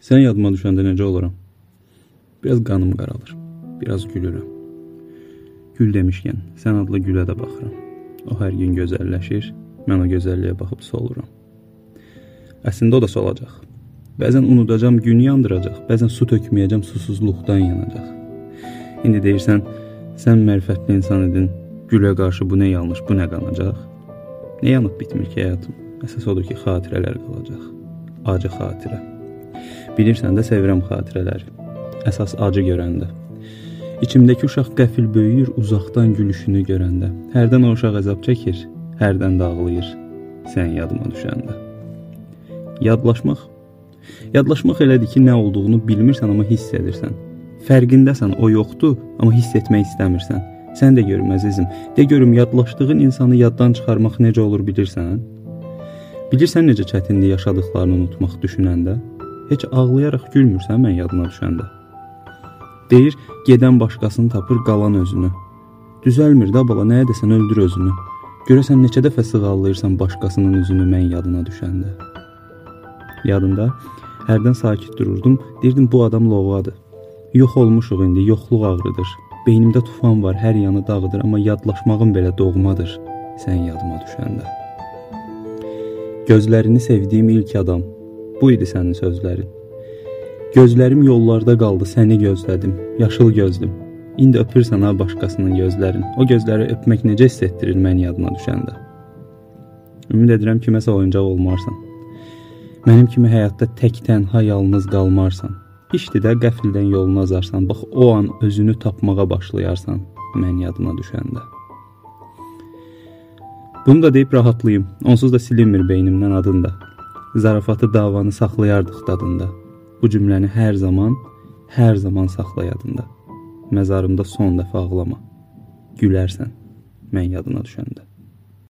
Sən yadıma düşəndə necə oluram? Biraz qanım qaralır. Biraz gülürəm. Gül demişkən, sən adlı gülə də baxıram. O hər gün gözəlləşir, mən o gözəlliyə baxıb soluram. Əslində o da solacaq. Bəzən unudacam, gün yandıracaq, bəzən su tökməyəcəm, susuzluqdan yanacaq. İndi deyirsən, sən mərifətli insan idin, gülə qarşı bu nə yanlış, bu nə qanacaq? Nə yanıb bitmir ki həyatım? Əsas odur ki, xatirələr qalacaq. Acı xatirə. Bilirsən də sevirəm xatirələri. Əsas acı görəndə. İçimdəki uşaq qəfil böyüyür uzaqdan gülüşünü görəndə. Hərdən o uşaq əzab çəkir, hərdən də ağlayır. Sən yadıma düşəndə. Yadlaşmaq Yadlaşmaq elədir ki, nə olduğunu bilmirsən, amma hiss edirsən. Fərqindəsən, o yoxdur, amma hiss etmək istəmirsən. Sən də görüm əzizim. De görüm yadlaşdığın insanı yaddan çıxarmaq necə olur bilirsən? Bilirsən necə çətinlik yaşadıklarını unutmaq düşünəndə? Heç ağlayaraq gülmürsən mən yadına düşəndə. Deyir, gedən başqasını tapır, qalan özünü. Düzəlmir də bala, nəyə desən öldür özünü. Görəsən neçə dəfə sığallayırsan başqasının üzünü mən yadına düşəndə. Yadımda hərdən sakit dururdum, deyirdim bu adam loğadır. Yox olmuşuq indi, yoxluq ağrıdır. Beynimdə tufan var, hər yanı dağıdır, amma yadlaşmağım belə doğmadır. Sən yadıma düşəndə. Gözlərini sevdiyim ilk adam. Bu idi sənin sözlərin. Gözlərim yollarda qaldı, səni gözlədim. Yaşıl gözlüm. İndi öpürsən ha başqasının gözlərin. O gözləri öpmək necə hiss etdirir məni yadına düşəndə. Ümid edirəm ki, məsəl oyuncaq olmarsan. Mənim kimi həyatda tək tənha yalnız qalmarsan. İşdi də qəfildən yolunu azarsan. Bax o an özünü tapmağa başlayarsan mən yadına düşəndə. Bunu da deyib rahatlayım. Onsuz da silinmir beynimdən adın da. Zarafatı davanı saxlayardıq dadında. Bu cümləni hər zaman, hər zaman saxla yadında. Məzarımda son dəfə ağlama. Gülərsən mən yadına düşəndə.